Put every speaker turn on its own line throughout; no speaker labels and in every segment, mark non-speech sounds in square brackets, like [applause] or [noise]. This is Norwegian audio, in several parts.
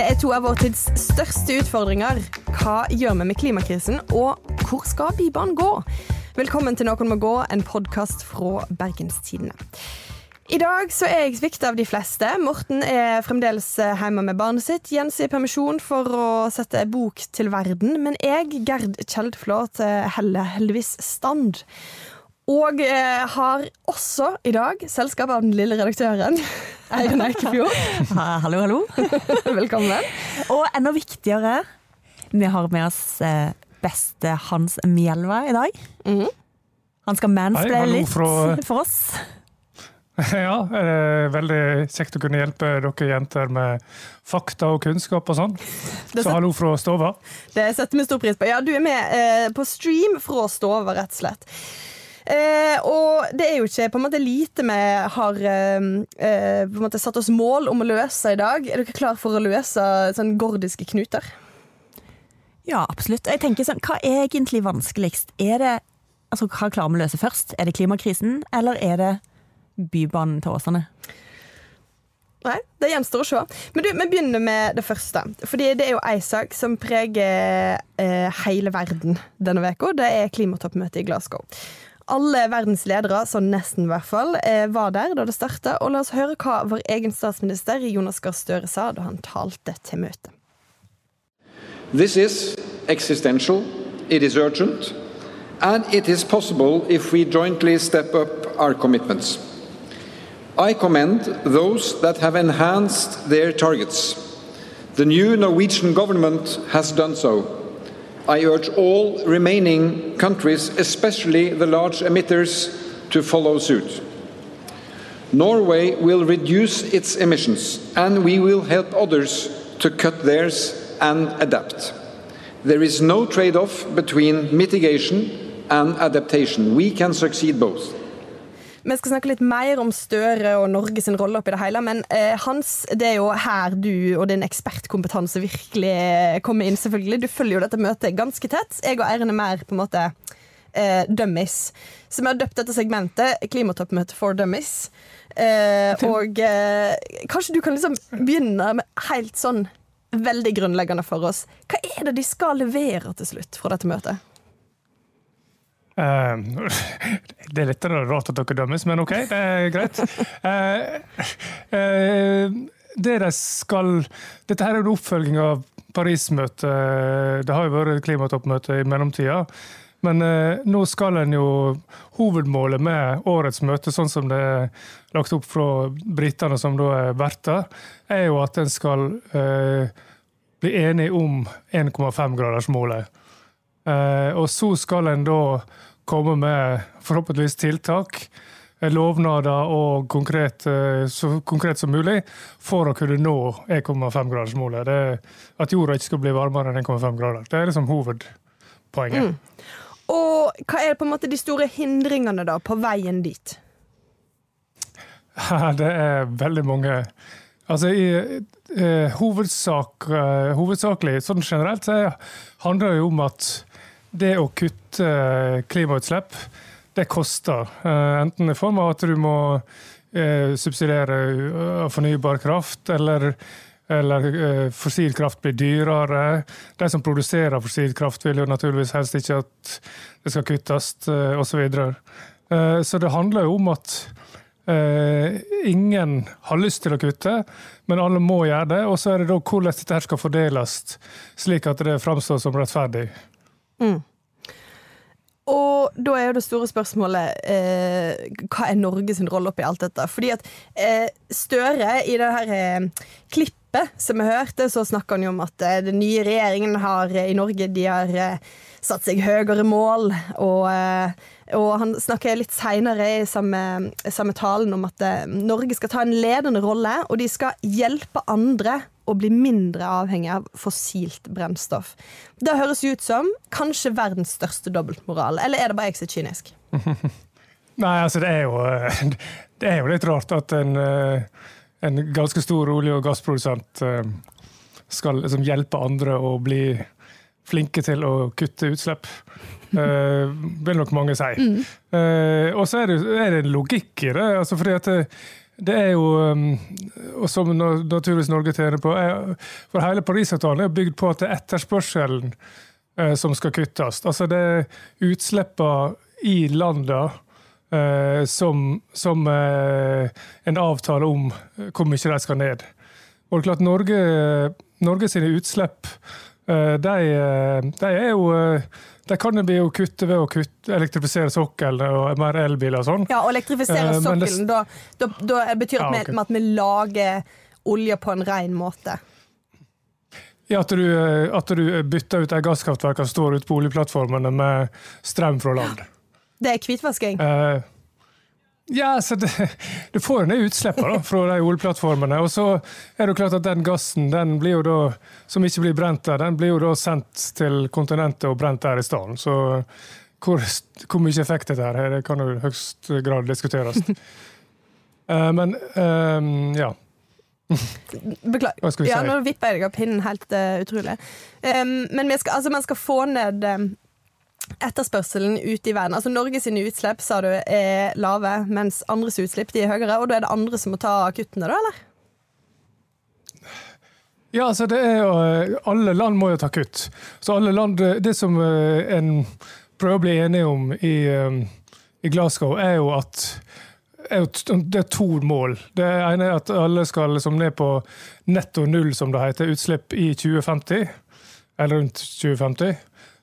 Det er to av vår tids største utfordringer. Hva gjør vi med klimakrisen, og hvor skal Bybanen gå? Velkommen til Noen må gå, en podkast fra Bergenstidene. I dag så er jeg svikta av de fleste. Morten er fremdeles hjemme med barnet sitt. Jens er i permisjon for å sette bok til verden. Men jeg, Gerd Kjeldflot, heller heldigvis stand. Og eh, har også i dag selskap av den lille redaktøren. [laughs] Eirin Eikefjord.
hallo, hallo. [laughs]
Velkommen.
Og enda viktigere, vi har med oss eh, beste Hans Mjelva i dag.
Mhm.
Han skal mansplaye litt
fra- [laughs]
for oss.
Ja, eh, veldig kjekt å kunne hjelpe dere jenter med fakta og kunnskap og sånn. Så hallo fra stova.
Det setter vi stor pris på. Ja, du er med eh, på stream fra Stova, rett og slett. Eh, og det er jo ikke på en måte lite vi har eh, eh, på en måte satt oss mål om å løse i dag. Er dere klar for å løse sånn gordiske knuter?
Ja, absolutt. Jeg tenker sånn, Hva er egentlig vanskeligst? Er det, altså, Hva klarer vi å løse først? Er det klimakrisen, eller er det Bybanen til Åsane?
Nei, det gjenstår å se. Men du, vi begynner med det første. Fordi det er jo ei sak som preger eh, hele verden denne uka. Det er klimatoppmøtet i Glasgow. Alle verdens ledere, sånn nesten i hvert fall, eh, var der da det starta. Og la oss høre hva vår egen statsminister Jonas Gahr Støre sa da han talte til møtet.
This is existential, it is urgent, and it is possible if we jointly step up our commitments. I commend those that have enhanced their targets. The new Norwegian government has done so. I urge all remaining countries, especially the large emitters, to follow suit. Norway will reduce its emissions, and we will help others to cut theirs and adapt. There is no trade off between mitigation and adaptation. We can succeed both.
Vi skal snakke litt mer om Støre og Norge sin rolle oppi det hele, men eh, Hans, det er jo her du og din ekspertkompetanse virkelig kommer inn, selvfølgelig. Du følger jo dette møtet ganske tett. Jeg og Eirin er mer på en måte eh, dummies. Så vi har døpt dette segmentet Klimatoppmøte for dummies. Eh, [laughs] og eh, kanskje du kan liksom begynne med helt sånn veldig grunnleggende for oss. Hva er det de skal levere til slutt fra dette møtet?
Eh, [laughs] det er litt rart at dere dømmes, men OK, det er greit. Eh, eh, det de skal Dette her er en oppfølging av Paris-møtet. Det har jo vært klimatoppmøte i mellomtida. Men eh, nå skal en jo Hovedmålet med årets møte, sånn som det er lagt opp fra britene som da er verter, er jo at en skal eh, bli enig om 1,5-gradersmålet. Eh, og så skal en da komme med forhåpentligvis tiltak, lovnader og konkret, eh, så konkret som mulig for å kunne nå 1,5-gradersmålet. Det er At jorda ikke skal bli varmere enn 1,5 grader. Det er liksom hovedpoenget.
Og hva er på en måte de store hindringene da på veien dit? [laughs]
Det er veldig mange Altså i eh, hovedsak, eh, Hovedsakelig, sånn generelt, så handler det jo om at det å kutte eh, klimautslipp, det koster. Eh, enten i form av at du må eh, subsidiere fornybar kraft, eller, eller fossil kraft blir dyrere. De som produserer fossil kraft, vil jo naturligvis helst ikke at det skal kuttes, osv. Så, så det handler jo om at ingen har lyst til å kutte, men alle må gjøre det. Og så er det da hvordan dette skal fordeles, slik at det framstår som rettferdig.
Og da er jo det store spørsmålet eh, hva er Norges rolle oppi alt dette? Fordi at eh, Støre i det her eh, klippet som vi hørte, så snakker han jo om at eh, den nye regjeringen har, eh, i Norge de har eh, satt seg høyere mål. Og, og han snakker litt seinere i samme, samme talen om at Norge skal ta en ledende rolle, og de skal hjelpe andre å bli mindre avhengig av fossilt brennstoff. Det høres ut som kanskje verdens største dobbeltmoral, eller er det bare jeg som er kynisk? [laughs]
Nei, altså det er jo, [laughs] det er jo litt rart at en, eh, en ganske stor olje- og gassprodusent eh, skal liksom hjelpe andre å bli flinke til å kutte utslipp. Uh, vil nok mange si. Eh, og så er det, er det en logikk i det. altså fordi at det, er jo um, og Som naturligvis Norge tjener på er, For hele Parisavtalen er bygd på at det er etterspørselen uh, som skal kuttes. Altså det er utslippene i landene uh, som, som uh, en avtale om hvor mye de skal ned. Og det er klart Norge, Norge sine utslipp de, de er jo det kan jo kutte ved å kutte, elektrifisere sokkelen og mer elbiler og sånn.
Ja, å elektrifisere sokkelen, sokkelen, da, da, da, betyr det ja, okay. at vi lager olje på en ren måte.
Ja, at du, eh, at du bytter ut de gasskraftverkene som står ute på oljeplattformene med strøm fra land.
Det er hvitvasking? Uh,
ja, så det, Du får ned utslippene fra de oljeplattformene. Og så er det klart at den gassen den blir jo da, som ikke blir brent der, den blir jo da sendt til kontinentet og brent der i stedet. Så hvor, hvor, mye effekt dette her det kan jo i høyeste grad diskuteres. uh, [laughs] men uh, ja.
Beklager. Ja, nå vipper jeg av pinnen helt uh, utrolig. Um, men skal, altså, man skal få ned um, etterspørselen ut i verden. Altså Norge sine utslipp sa du er lave, mens andres utslipp de er høyere. Og da er det andre som må ta kuttene, da, eller?
Ja, altså det er jo Alle land må jo ta kutt. Så alle land Det som eh, en prøver å bli enige om i, eh, i Glasgow, er jo at det er to mål. Det ene er at alle skal liksom ned på netto null, som det heter, utslipp i 2050. Eller rundt 2050.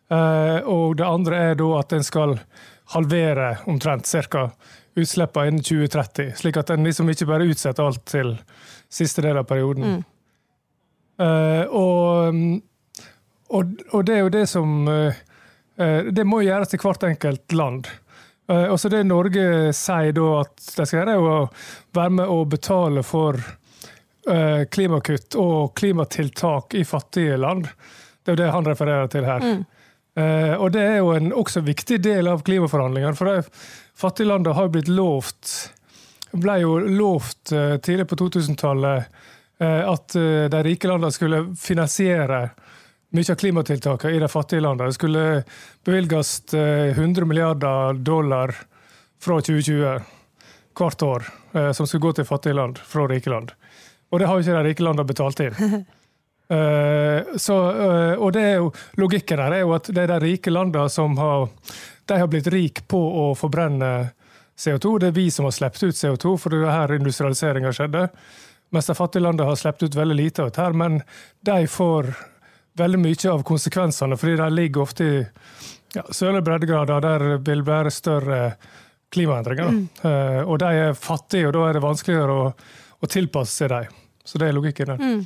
Eh, og det andre er da at en skal halvere omtrent ca. utslippene innen 2030. Slik at en liksom ikke bare utsetter alt til siste del av perioden. Mm. Uh, og, og, og, det er jo det som uh, Det må gjøres til hvert enkelt land. Og så det Norge sier da at de skal gjøre, er å være med og betale for klimakutt og klimatiltak i fattige land. Det er jo det han refererer til her. Mm. Uh, og det er jo en også viktig del av klimaforhandlingene. For de fattige landene har blitt lovt ble jo lovt uh, tidlig på 2000-tallet uh, at de rike landene skulle finansiere mye av klimatiltakene i de fattige landene. Det skulle bevilges 100 milliarder dollar fra 2020 hvert år, som skulle gå til fattige land fra rike land. Og det har jo ikke de rike landene betalt inn. [laughs] Uh, så, uh, og det er jo, Logikken her er jo at det er de rike landene som har, de har blitt rike på å forbrenne CO2. Det er vi som har sluppet ut CO2, for det er her industrialiseringa skjedde. Mens de fattige landene har sluppet ut veldig lite av dette, men de får veldig mye av konsekvensene, fordi de ligger ofte i ja, sørlige breddegrader der det vil være større klimaendringer. Mm. Uh, og de er fattige, og da er det vanskeligere å, å tilpasse seg dem. Så det er logikken der. Mm.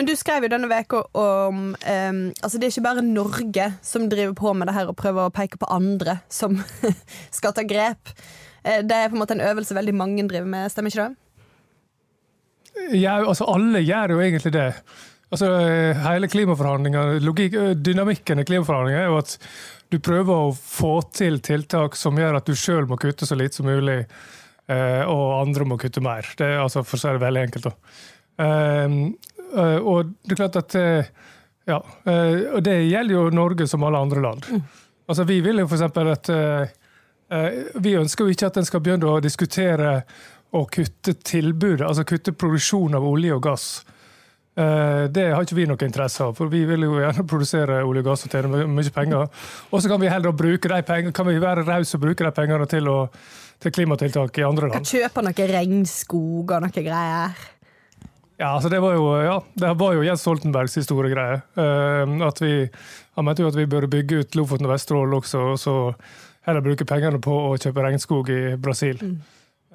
Men du skrev jo denne uka om um, Altså det er ikke bare Norge som driver på med det her og prøver å peke på andre som [laughs] skal ta grep. Eh, det er på en måte en øvelse veldig mange driver med, stemmer ikke det?
Ja, altså alle gjør jo egentlig det. Altså Hele klimaforhandlinger, logik, dynamikken i klimaforhandlingene er jo at du prøver å få til tiltak som gjør at du sjøl må kutte så lite som mulig, eh, og andre må kutte mer. Det er altså For så er det veldig enkelt. da. Eh, og det er klart at eh, ja, eh, og det gjelder jo Norge som alle andre land. Mm. Altså, vi vil jo f.eks. at Vi ønsker jo ikke at en skal begynne å diskutere å kutte tilbudet, altså kutte produksjon av olje og gass. Det har ikke vi noe interesse av, for vi vil jo gjerne [laughs] produsere olje og gass og tjene mye penger. Og så kan vi heller bruke de pengene, kan vi være rause og bruke de pengene til, å, til klimatiltak i andre land.
Kjøpe noe regnskog og noe greier.
Ja, altså det var jo, ja, det var jo Jens Stoltenbergs store greie. Uh, at vi, han mente jo at vi burde bygge ut Lofoten og Vesterålen også, og så heller bruke pengene på å kjøpe regnskog i Brasil. Mm.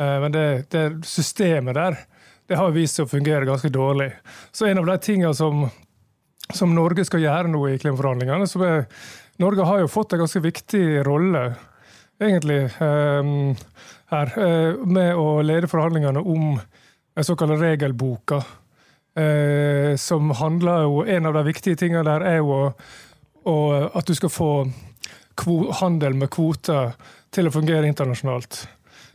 Uh, men det, det, systemet der det har vist seg å fungere ganske dårlig. Så en av de tingene som, som Norge skal gjøre nå i klimaforhandlingene så er, Norge har jo fått en ganske viktig rolle, egentlig, um, her, uh, med å lede forhandlingene om den såkalte regelboka. Eh, som handler jo En av de viktige tingene der er jo at du skal få handel med kvoter til å fungere internasjonalt.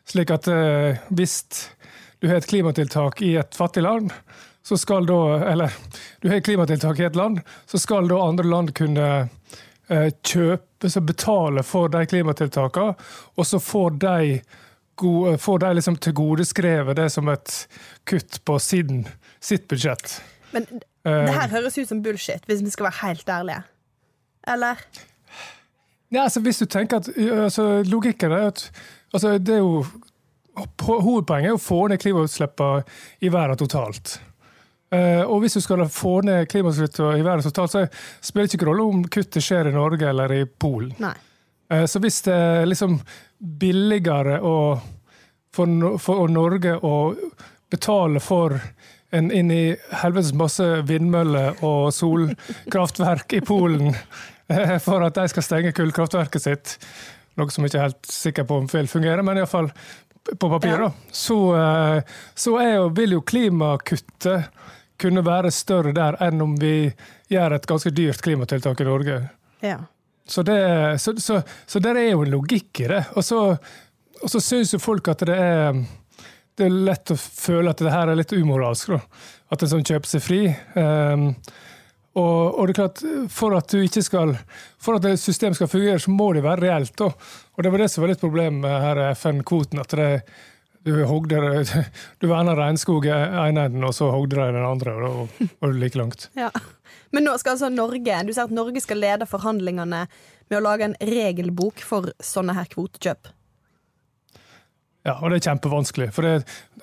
Slik at eh, hvis du har et klimatiltak i et fattig land, så skal da Eller du har et klimatiltak i et land, så skal da andre land kunne eh, kjøpe, så betale for de klimatiltakene, og så får de go- får de liksom tilgodeskrevet det som et kutt på sin, sitt budsjett.
Men
Eh,
det her høres ut som bullshit, hvis vi skal være helt ærlige. Eller?
Ja, altså Hvis du tenker at altså, Logikken er at altså, det er jo Hovedpoenget er å få ned klimautslippene i verden totalt. Uh, og hvis du skal få ned klimautslippene i verden totalt, så spiller det ikke rolle om kuttet skjer i Norge eller i Polen.
Nei.
Eh, Så hvis det er liksom billigere å, for, for Norge å betale for en inn i helvetes masse vindmøller og solkraftverk i Polen eh, for at de skal stenge kullkraftverket sitt, noe som jeg ikke er helt sikker på om vil fungere, men iallfall på papir,
Ja.
så, eh, så jo, vil jo klimakuttet kunne være større der enn om vi gjør et ganske dyrt klimatiltak i Norge.
Ja.
Så det, så, så, så der er jo en logikk i det. Og så, og så syns jo folk at det er, det er lett å føle at det her er litt umoralsk. Da. At en sånn kjøper seg fri. Um, og, og det er klart, for at du ikke skal For at et system skal fungere, så må det være reelt. Da. Og det var det som var litt problemet med her FN-kvoten. at det du hogde, du verna regnskog i ene enden, og så hogde de den andre. Og da var det like langt.
Ja. Men nå skal altså Norge Du sier at Norge skal lede forhandlingene med å lage en regelbok for sånne her kvotekjøp.
Ja, og det er kjempevanskelig. For det,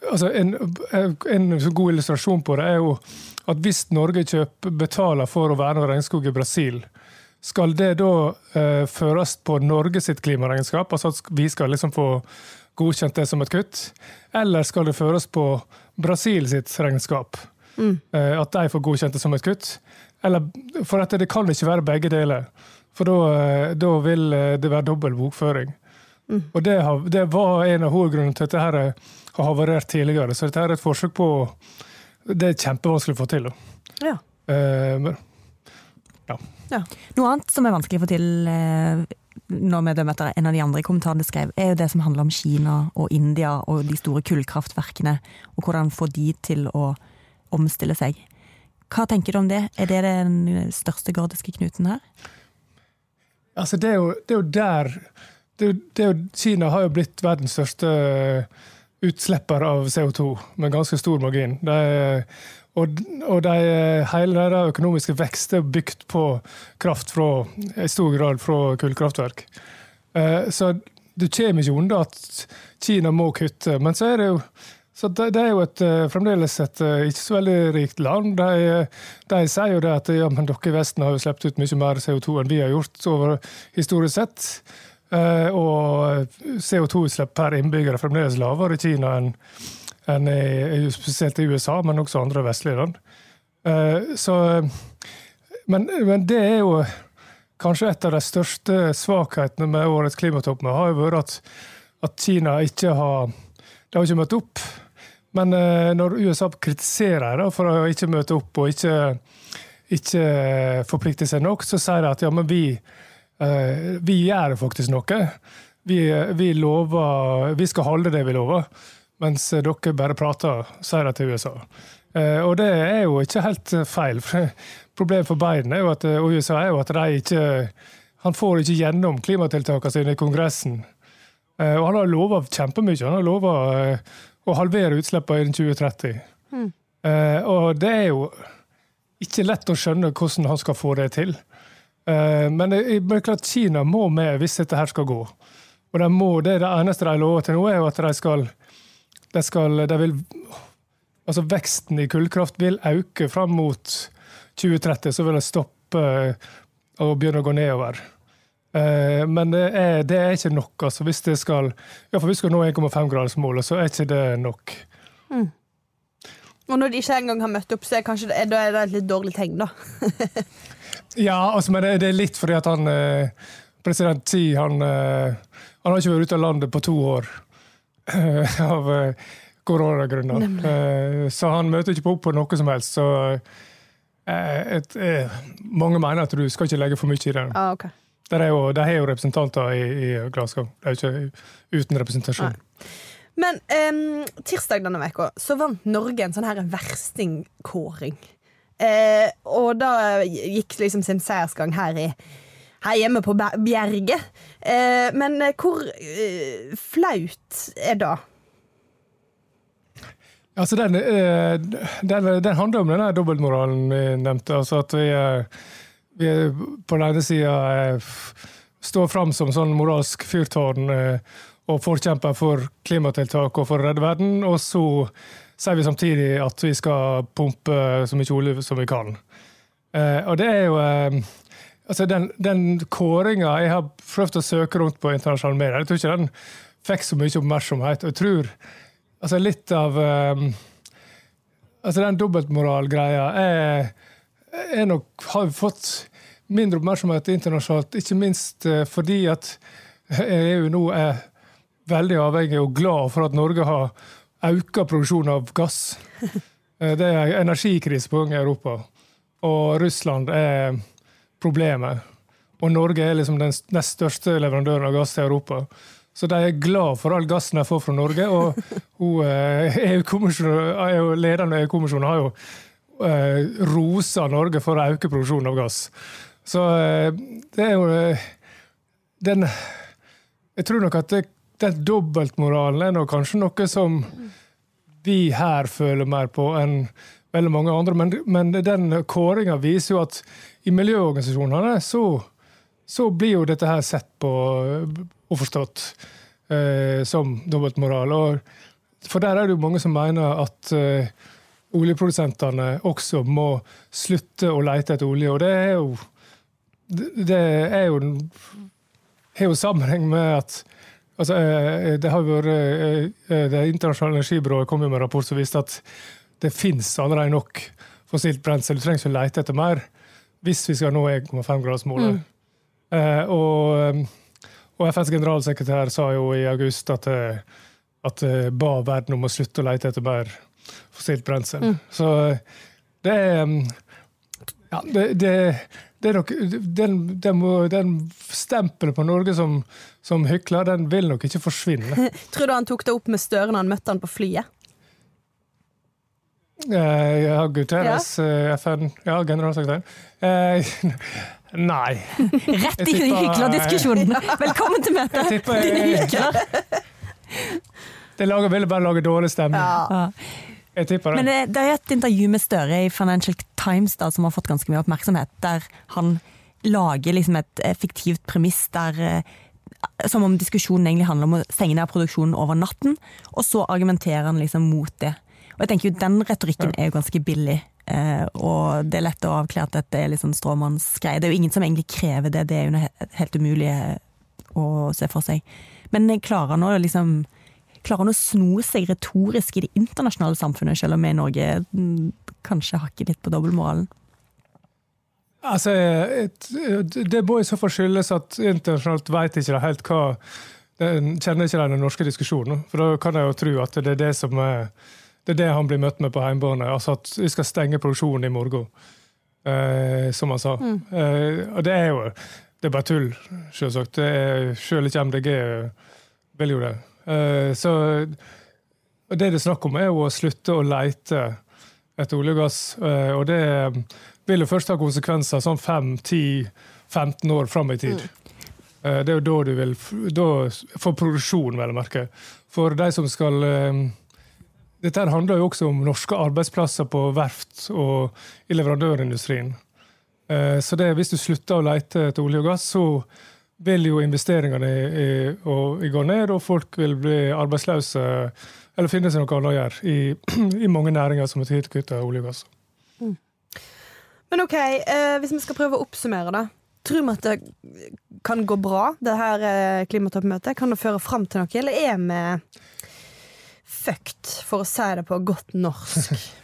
altså en, en god illustrasjon på det er jo at hvis Norge kjøper, betaler for å verne regnskog i Brasil, skal det da eh, føres på Norge sitt klimaregnskap, altså at vi skal liksom få godkjent det som et kutt, eller skal det føres på Brasil sitt regnskap? Eh, at de får godkjent det som et kutt? Eller, for at det kan ikke være begge deler. For da, eh, vil eh, det være dobbel bokføring. Og det, har, det var en av hovedgrunnene til at dette her har havarert tidligere. Så dette er et forsøk på Det er kjempevanskelig å få til. da.
Ja.
Eh, men,
Noe annet som er vanskelig å få til eh, når vi dømmer etter en av de andre kommentarene du skrev, er jo det som handler om Kina og India og de store kullkraftverkene, og hvordan få de til å omstille seg. Hva tenker du om det? Er det den største gordiske knuten her?
altså det, er jo, det er jo der det det er jo, Kina har jo blitt verdens største utslipper av CO2 med ganske stor margin. De, og og de, hele deres økonomiske vekst er bygd på kraft fra, i stor grad fra kullkraftverk. Eh, Så du kommer ikke unna at Kina må kutte. Men så er det jo så det, det er jo et, eh, fremdeles et eh, ikke så veldig rikt land. De, de sier jo det at ja, men dere i Vesten har jo sluppet ut mye mer CO2 enn vi har gjort over historisk sett. Eh, og CO2-utslipp per innbygger er fremdeles lavere i Kina enn enn i, spesielt i USA, men også andre vestlige land. Eh, så, men, men det er jo kanskje et av de største svakhetene med årets klimatoppmøte, har jo vært at, at Kina ikke har har ikke møtt opp. Men eh, når USA kritiserer dem for å ikke møte opp og ikke, ikke forplikte seg nok, så sier de at ja, men vi, eh, vi gjør faktisk noe. Vi, vi lover Vi skal holde det vi lover. Mens dere bare prater, sier de til USA. Eh, Og det er jo ikke helt feil. [laughs] Problemet for Biden er jo at, og USA er jo at de ikke Han får ikke gjennom klimatiltakene sine i Kongressen. Eh, Og han har lova kjempemye. Han har lova å halvere utslippene innen 2030. Eh, Og det er jo ikke lett å skjønne hvordan han skal få det til. Eh, Men er klart Kina må med hvis dette her skal gå. Og de må, det, det eneste de lover til nå, er jo at de skal, de skal de vil, altså Veksten i kullkraft vil øke fram mot 2030, så vil det stoppe eh, og begynne å gå nedover. Eh, Men det er, det er ikke nok. altså Hvis det skal, ja, for vi skal nå 1,5-gradersmålet, så er ikke det nok.
Og når de ikke engang har møtt opp, så er, kanskje er det et litt dårlig tegn, da. [laughs]
Ja, altså, men det, er litt fordi at han eh, President Xi han, eh, han har ikke vært ute av landet på to år [laughs] av koronagrunner. Så han møter ikke på opp på noe som helst. Så et, et, mange mener at du skal ikke legge for mye i det.
Ah, ok.
De har jo representanter i, i Glasgow. Det er jo ikke uten representasjon.
Men em, tirsdag denne veka så vant Norge en sånn her verstingkåring. Eh, og da gikk liksom sin seiersgang her i her hjemme på Bjer- Bjerget. Eh, men eh, hvor eh, flaut er det?
Altså den, eh, den, den handler om denne dobbeltmoralen vi nevnte. Altså at vi, eh, vi er på den ene sida står fram som sånn moralsk fyrtårn eh, og forkjemper for klimatiltak og for å redde verden, og så sier vi samtidig at vi skal pumpe så mye olje som vi kan. Eh, Og det er jo eh, altså Den, den kåringa jeg har prøvd å søke rundt på internasjonale medier, jeg tror ikke den fikk så mye oppmerksomhet. og jeg tror altså litt av eh, altså Den dobbeltmoralgreia er, er nok, har fått mindre oppmerksomhet internasjonalt, ikke minst eh, fordi at EU nå er veldig avhengig og glad for at Norge har økt produksjonen av gass. [laughs] Eh, Det er energikrise på gang i Europa, og Russland er problemet. Og Norge er liksom den nest største leverandøren av gass til Europa. Så de er glad for all gassen de får fra Norge. Og [laughs] eh, EU-kommisjonen- er jo- lederen av EU-kommisjonen har jo eh, rosa Norge for å øke produksjonen av gass. Så eh, det er jo eh, den Jeg tror nok at det, den dobbeltmoralen er nok kanskje noe som vi her føler mer på enn veldig mange andre. Men, men den kåringa viser jo at i miljøorganisasjonene så, så blir jo dette her sett på og forstått eh, som dobbeltmoral. Og for der er det jo mange som mener at eh, oljeprodusentene også må slutte å lete etter olje. Og det er jo det er jo, har jo sammenheng med at altså, eh, det har vært eh, Det internasjonale energibyrået kom jo med en rapport som viste at det fins allerede nok fossilt brensel. Du trenger ikke å lete etter mer hvis vi skal nå 1,5-gradersmålet. Eh, og, og FNs generalsekretær sa jo i august at, eh, at eh, ba verden om å slutte å lete etter mer fossilt brensel. Så eh, det er mm, ja, det, det, det er nok, den, den, den stempelet på Norge som, som hykler, den vil nok ikke forsvinne. [laughs]
Tror du han tok det opp med Støre når han møtte han på flyet?
Eh, ja, Guterres, ja. FN, ja, generalsekretær. Eh, [laughs] nei.
Rett i hyklerdiskusjonen! [laughs] Velkommen til møtet!
Jeg tipper jeg,
Hykler.
det lager, ville bare lage dårlig stemning.
Ja.
Jeg tipper det.
Men det, det er et intervju med Støre i Financial Times da, som har fått ganske mye oppmerksomhet, der han lager liksom et eh, fiktivt premiss der eh, som om diskusjonen egentlig handler om å stenge ned produksjonen over natten, og så argumenterer han liksom mot det. Og jeg tenker jo Den retorikken er jo ganske billig, eh, og det er lett å avklare at dette er litt sånn stråmannsgreie. Det er jo ingen som egentlig krever det, det er jo noe helt umulig eh, å se for seg. Men klarer han å liksom Klarer han å sno seg retorisk i det internasjonale samfunnet, selv om vi i Norge mm, kanskje hakker litt på dobbeltmoralen?
Altså, et, det må i så fall skyldes at internasjonalt vet ikke helt hva den Kjenner ikke de den norske diskusjonen. For da kan jeg jo tro at det er det som er det er det han blir møtt med på hjemmebane. Altså at vi skal stenge produksjonen i morgen, eh, som han sa. Eh, og det er jo det er bare tull, selvsagt. Det selv ikke MDG vil jo det. Eh, så og det det er snakk om, er jo å slutte å leite etter olje og gass. Eh, og det vil jo først ha konsekvenser sånn 5-10-15 år fram i tid. Eh, Det er jo da du vil da, For produksjon, vel å merke. For de som skal Dette handler jo også om norske arbeidsplasser på verft og i leverandørindustrien. Så det, hvis du slutter å lete etter olje og gass, så vil jo investeringene i, i, i gå ned, og folk vil bli arbeidsløse eller finne seg noe annet å gjøre i, [clears throat] i mange næringer som er tilknyttet olje og gass.
Men OK, eh, hvis vi skal prøve å oppsummere, da. Tror vi at det kan gå bra, det her eh, klimatoppmøtet? Kan det føre fram til noe, eller er vi fucked, for å si det på godt norsk? [laughs]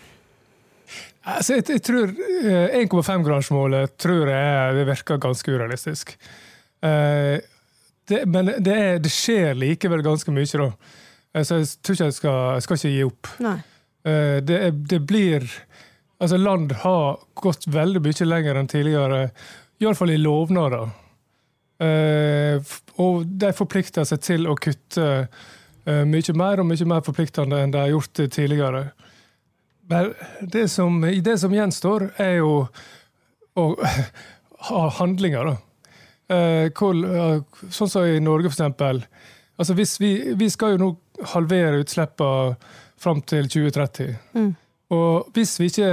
Altså, jeg, jeg tror eh, 1,5-gradersmålet tror jeg er- det virker ganske urealistisk. Eh, det, men det, er, det skjer likevel ganske mye, da. Eh, Så jeg tror ikke jeg skal, jeg skal ikke gi opp. Eh, Det, det blir Altså, land har gått veldig mye lenger enn tidligere, iallfall i lovnader. Og de forplikter seg til å kutte mye mer, og mye mer forpliktende enn de har gjort tidligere. Men det som, det som gjenstår, er jo å ha handlinger, da. Eh, eh, sånn som i Norge, eksempel. Altså hvis vi, vi skal jo nå halvere utslippene fram til 2030. Og hvis vi ikke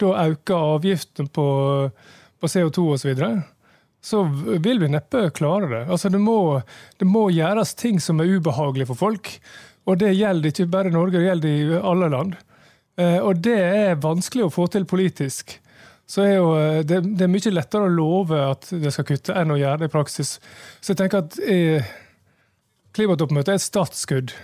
da øker avgiften på, på CO2 osv., så, videre, så vil vi neppe klare det. Altså det, må, det må gjøres ting som er ubehagelige for folk. Og det gjelder ikke bare i Norge, det gjelder i alle land. Eh, og det er vanskelig å få til politisk. Så er jo, eh, det, det er mye lettere å love at det skal kutte, enn å gjøre det i praksis. Så jeg tenker at eh, klimatoppmøtet er et startskudd.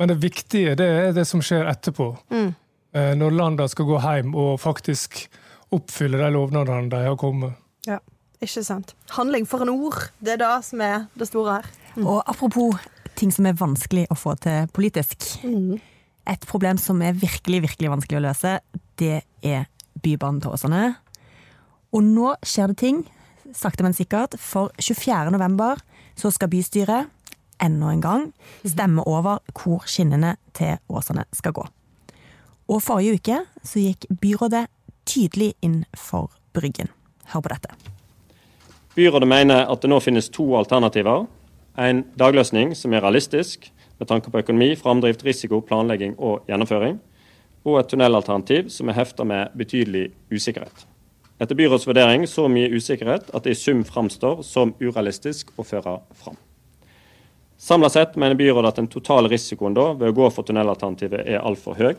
Men det viktige det er det som skjer etterpå.
Mm.
Eh, når landene skal gå hjem og faktisk oppfylle de lovnadene de har kommet.
Ja, ikke sant. Handling for en ord. Det er det som er det store her.
Og apropos ting som er vanskelig å få til politisk. Et problem som er virkelig, virkelig vanskelig å løse, det er Bybanen til Åsane. Og nå skjer det ting, sakte, men sikkert. For 24. november så skal bystyret enda en gang stemme over hvor skinnene til Åsane skal gå. Og forrige uke så gikk byrådet tydelig inn for Bryggen. Hør på dette.
Byrådet mener at det nå finnes to alternativer. En dagløsning som er realistisk med tanke på økonomi, framdrift, risiko, planlegging og gjennomføring. Og et tunnelalternativ som er hefta med betydelig usikkerhet. Etter byrådets vurdering så mye usikkerhet at det i sum framstår som urealistisk å føre fram. Samla sett mener byrådet at den totale risikoen da ved å gå for tunnelalternativet er altfor høy.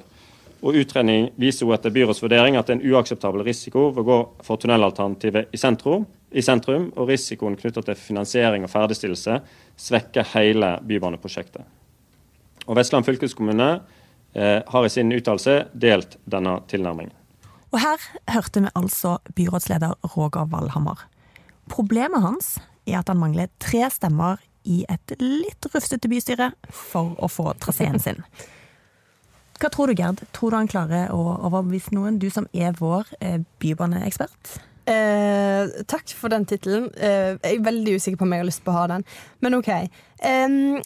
Og Utredning viser jo etter byrådets vurdering at det er en uakseptabel risiko ved å gå for tunnelalternativet i sentrum, i sentrum og risikoen knytta til finansiering og ferdigstillelse svekker hele bybaneprosjektet. Og Vestland fylkeskommune har i sin uttalelse delt denne tilnærmingen.
Og her hørte vi altså byrådsleder Roger Valhammer. Problemet hans er at han mangler tre stemmer i et litt rufsete bystyre for å få traseen sin. Hva tror du, Gerd? Tror du han klarer å overbevise noen? Du som er vår eh, bybaneekspert.
Eh, takk for den tittelen. Eh, jeg er veldig usikker på om jeg har lyst på å ha den, men OK. Em,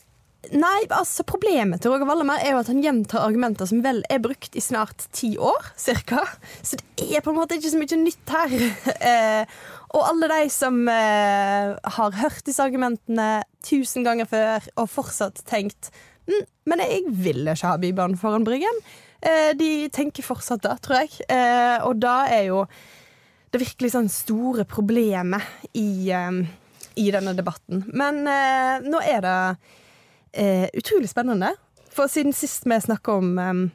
nei, altså Problemet til Roger Wallemer er jo at han gjentar argumenter som vel er brukt i snart ti år, cirka. Så det er på en måte ikke så mye nytt her. [laughs] eh, og alle de som eh, har hørt disse argumentene tusen ganger før og fortsatt tenkt mm, Men jeg vil ikke ha Bybanen foran Bryggen. Eh, de tenker fortsatt det, tror jeg. Og da er jo det virkelig sånn store problemet i, i denne debatten. Men nå er det eh, utrolig spennende. For siden sist vi snakka om eh,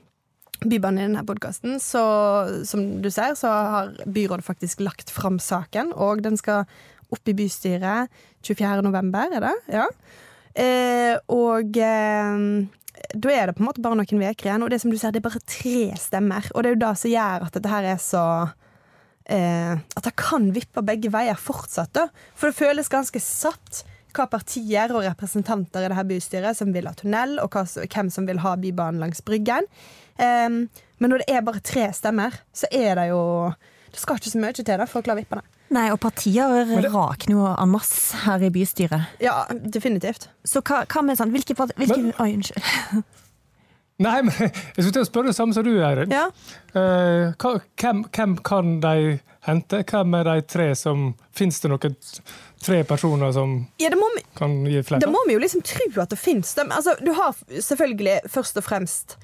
Bybanen i denne podkasten, så som du ser, så har byrådet faktisk lagt fram saken, og den skal opp i bystyret 24. november, er det? Ja. Eh, og da er det på en måte bare noen uker igjen, og det som du ser, det er bare tre stemmer. Og det er jo det som gjør at dette her er så eh, At det kan vippe begge veier fortsatt, da. For det føles ganske satt hva partier og representanter i det her bystyret som vil ha tunnel, og hva, hvem som vil ha Bybanen langs Bryggen. Um, men når det er bare tre stemmer, så er det jo Det skal ikke så mye til da for å klare vippene.
Nei, og partier rakner jo en masse her i bystyret.
Ja, definitivt.
Så hva, hva med sånn Hvilke, hvilke
Men-
Oi, unnskyld. [laughs]
Nei, men [laughs] jeg skulle til å spørre det samme som du, Eirin.
Ja.
Uh, hvem, hvem kan de hente? Hvem er de tre som Fins det noen tre personer som
ja, vi
kan gi
Da
flertall?
må vi jo liksom tro at det fins dem. Altså, du har selvfølgelig først og fremst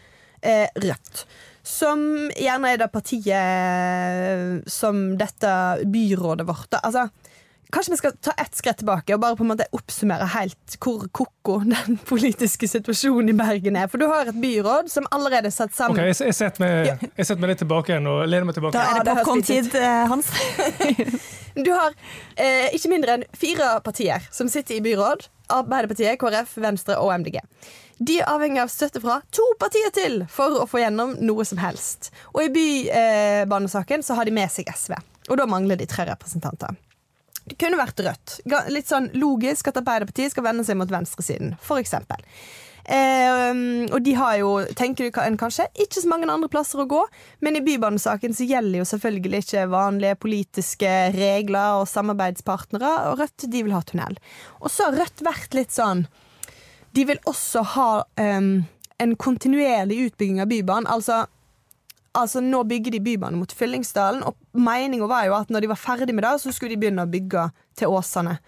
eh, Rødt. Som gjerne er det partiet som dette byrådet vårt. Altså, Kanskje vi skal ta ett skritt tilbake og bare på en måte oppsummere helt hvor ko-ko den [laughs] politiske situasjonen i Bergen er. For du har et byråd som allerede er satt
Ok,
sammen
jeg, jeg setter meg, jeg setter meg litt tilbake igjen og lener meg tilbake.
Da er det popkorn-tid, eh, Hans. [laughs]
Du har eh, ikke mindre enn fire partier som sitter i byråd. Arbeiderpartiet, KrF, Venstre og MDG. De er avhengig av støtte fra to partier til for å få gjennom noe som helst. Og i bybanesaken så har de med seg SV. Og da mangler de tre representanter. Det kunne vært Rødt. Litt sånn logisk at Arbeiderpartiet skal vende seg mot venstresiden, for eksempel. Eh, og de har jo, tenker du en kanskje, ikke så mange andre plasser å gå, men i bybanesaken så gjelder jo selvfølgelig ikke vanlige politiske regler og samarbeidspartnere, og Rødt de vil ha tunnel. Og så har Rødt vært litt sånn De vil også ha eh, en kontinuerlig utbygging av Bybanen. Altså altså nå bygger de bybane mot Fyllingsdalen, og meninga var jo at når de var ferdig med det, så skulle de begynne å bygge til Åsane.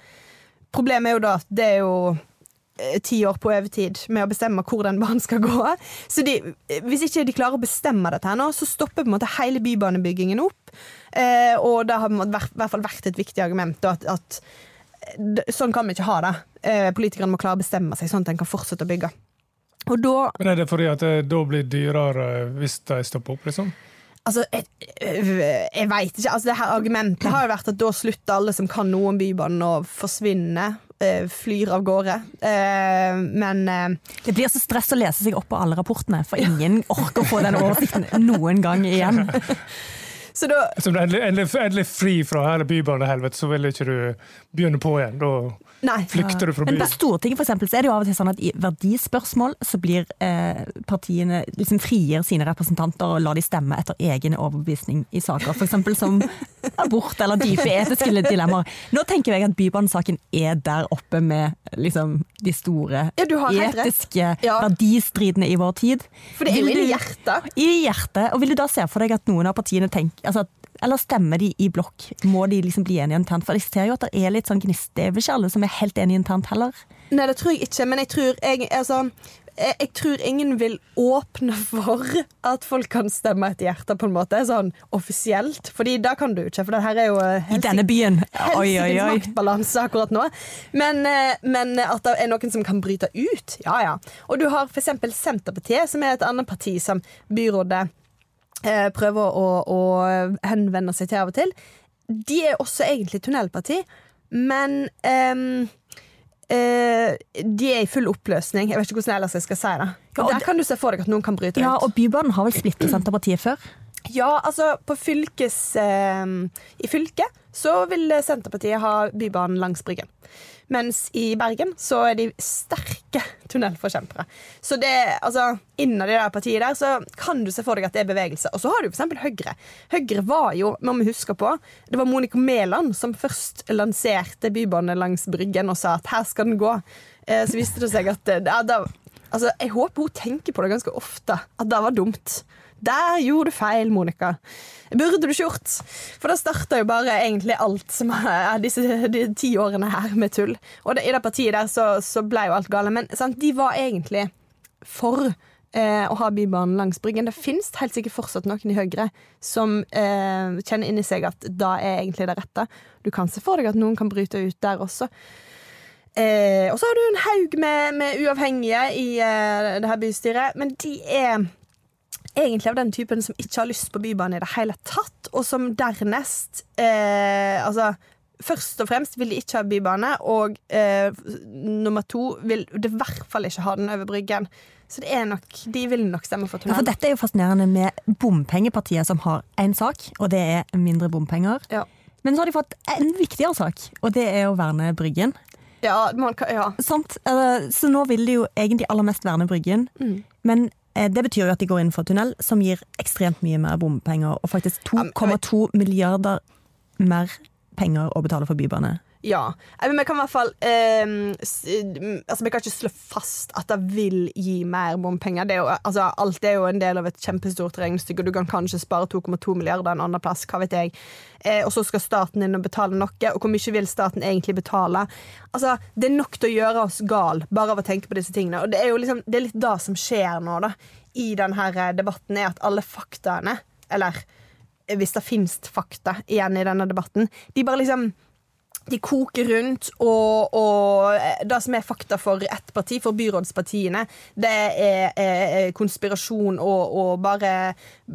Problemet er jo da at det er jo eh, ti år på overtid med å bestemme hvor den banen skal gå. Så de, hvis ikke de klarer å bestemme dette her nå, så stopper på en måte hele bybanebyggingen opp. Eh, og det har i hvert fall vært et viktig argument at, at sånn kan vi ikke ha det. Eh, politikerne må klare å bestemme seg sånn at en kan fortsette å bygge. Og da
Men er det fordi at det da blir dyrere hvis de stopper opp, liksom?
Altså, jeg, jeg veit ikke. Altså, det her argumentet har jo vært at da slutter alle som kan noe om Bybanen å forsvinne. eh, Flyr av gårde. Eh, Men eh,
Det blir så stress å lese seg opp på alle rapportene, for ingen orker å få den oversikten [laughs] noen gang igjen. [laughs]
Så da
Som du er endelig, endelig, endelig fri fra hele bybanehelvetet, så vil ikke du begynne på igjen. Da
Nei.
flykter du fra byen.
Men på Stortinget for eksempel, så er det jo av og til sånn at i verdispørsmål så blir eh, partiene liksom frigir sine representanter og lar de stemme etter egen overbevisning i saker, f.eks. som [laughs] abort eller dype etiske dilemmaer. Nå tenker jeg at Bybanesaken er der oppe med liksom de store
Ja,
etiske
Ja.
verdistridene i vår tid.
For det er jo
i
hjertet.
I hjertet. Og vil du da se for deg at noen av partiene tenker altså, eller stemmer de i blokk? Må de liksom bli enige internt? For jeg ser jo at det er litt sånn gnist. Det er vel ikke alle som er helt enige internt heller.
Nei, det tror jeg ikke, men jeg tror, jeg, altså, jeg, jeg tror ingen vil åpne for at folk kan stemme etter hjertet, på en måte, sånn offisielt. Fordi da kan du ikke, for det her er jo eh,
I denne byen. Oi, oi, oi.
maktbalanse akkurat nå. Men, eh, men at det er noen som kan bryte ut, ja ja. Og du har f.eks. Senterpartiet, som er et annet parti som byrådet prøver å, å henvende seg til av og til. De er også egentlig tunnelparti, men um, Uh, de er i full oppløsning. Jeg vet ikke hvordan ellers jeg skal si det.
Ja,
Der kan du se for deg at noen kan bryte
Ja,
ut.
og Bybanen har vel splittet Senterpartiet før?
Ja, altså på fylkes eh, I fylket så vil Senterpartiet ha Bybanen langs Bryggen. Mens i Bergen så er de sterke tunnelforkjempere. Så det, altså, innad i det partiet der så kan du se for deg at det er bevegelse. Og så har du eksempel Høyre. Høyre var jo, må vi huske på, det var Monica Mæland som først lanserte Bybanen langs Bryggen og sa at her skal den gå. Eh, så viste det seg at eh, ja, da, altså, Jeg håper hun tenker på det ganske ofte, at det var dumt. Der gjorde du feil, Monica. Burde du ikke gjort. For da starta jo bare egentlig alt som er disse de ti årene her med tull. Og det, i det partiet der så, så ble jo alt gale. Men sant, de var egentlig for eh, å ha Bybanen langs Bryggen. Det fins helt sikkert fortsatt noen i Høyre som eh, kjenner inni seg at da er egentlig det rette. Du kan se for deg at noen kan bryte ut der også. Eh, og så har du en haug med, med uavhengige i eh, det her bystyret, men de er egentlig av den typen som ikke har lyst på bybane i det hele tatt, og som dernest eh, Altså, først og fremst vil de ikke ha bybane, og eh, nummer to vil de i hvert fall ikke ha den over Bryggen. Så det er nok, de vil nok stemme for
Ja, for dette er jo fascinerende med bompengepartiet som har én sak, og det er mindre bompenger.
Ja.
Men så har de fått en viktigere sak, og det er å verne Bryggen.
Ja, man kan, ja.
Eh, Så nå vil de jo egentlig aller mest verne Bryggen.
Mm.
Men det betyr jo at de går inn for tunnel, som gir ekstremt mye mer bompenger, og faktisk 2,2 milliarder mer penger å betale for bybane.
Ja. Men vi kan i hvert fall eh, mm, Altså, vi kan ikke slå fast at det vil gi mer bompenger. Det er jo, altså, alt er jo en del av et kjempestort regnestykke, og du kan kanskje spare 2,2 milliarder en annen plass. Hva vet jeg. Eh, og så skal staten inn og betale noe, og hvor mye vil staten egentlig betale? Altså, Det er nok til å gjøre oss gal bare av å tenke på disse tingene. Og det er jo liksom, det er litt det som skjer nå, da, i denne debatten, er at alle faktaene, eller eh, hvis det finnes fakta igjen i denne debatten, de bare liksom de koker rundt, og, og det som er fakta for ett parti, for byrådspartiene, det er, er konspirasjon og, og bare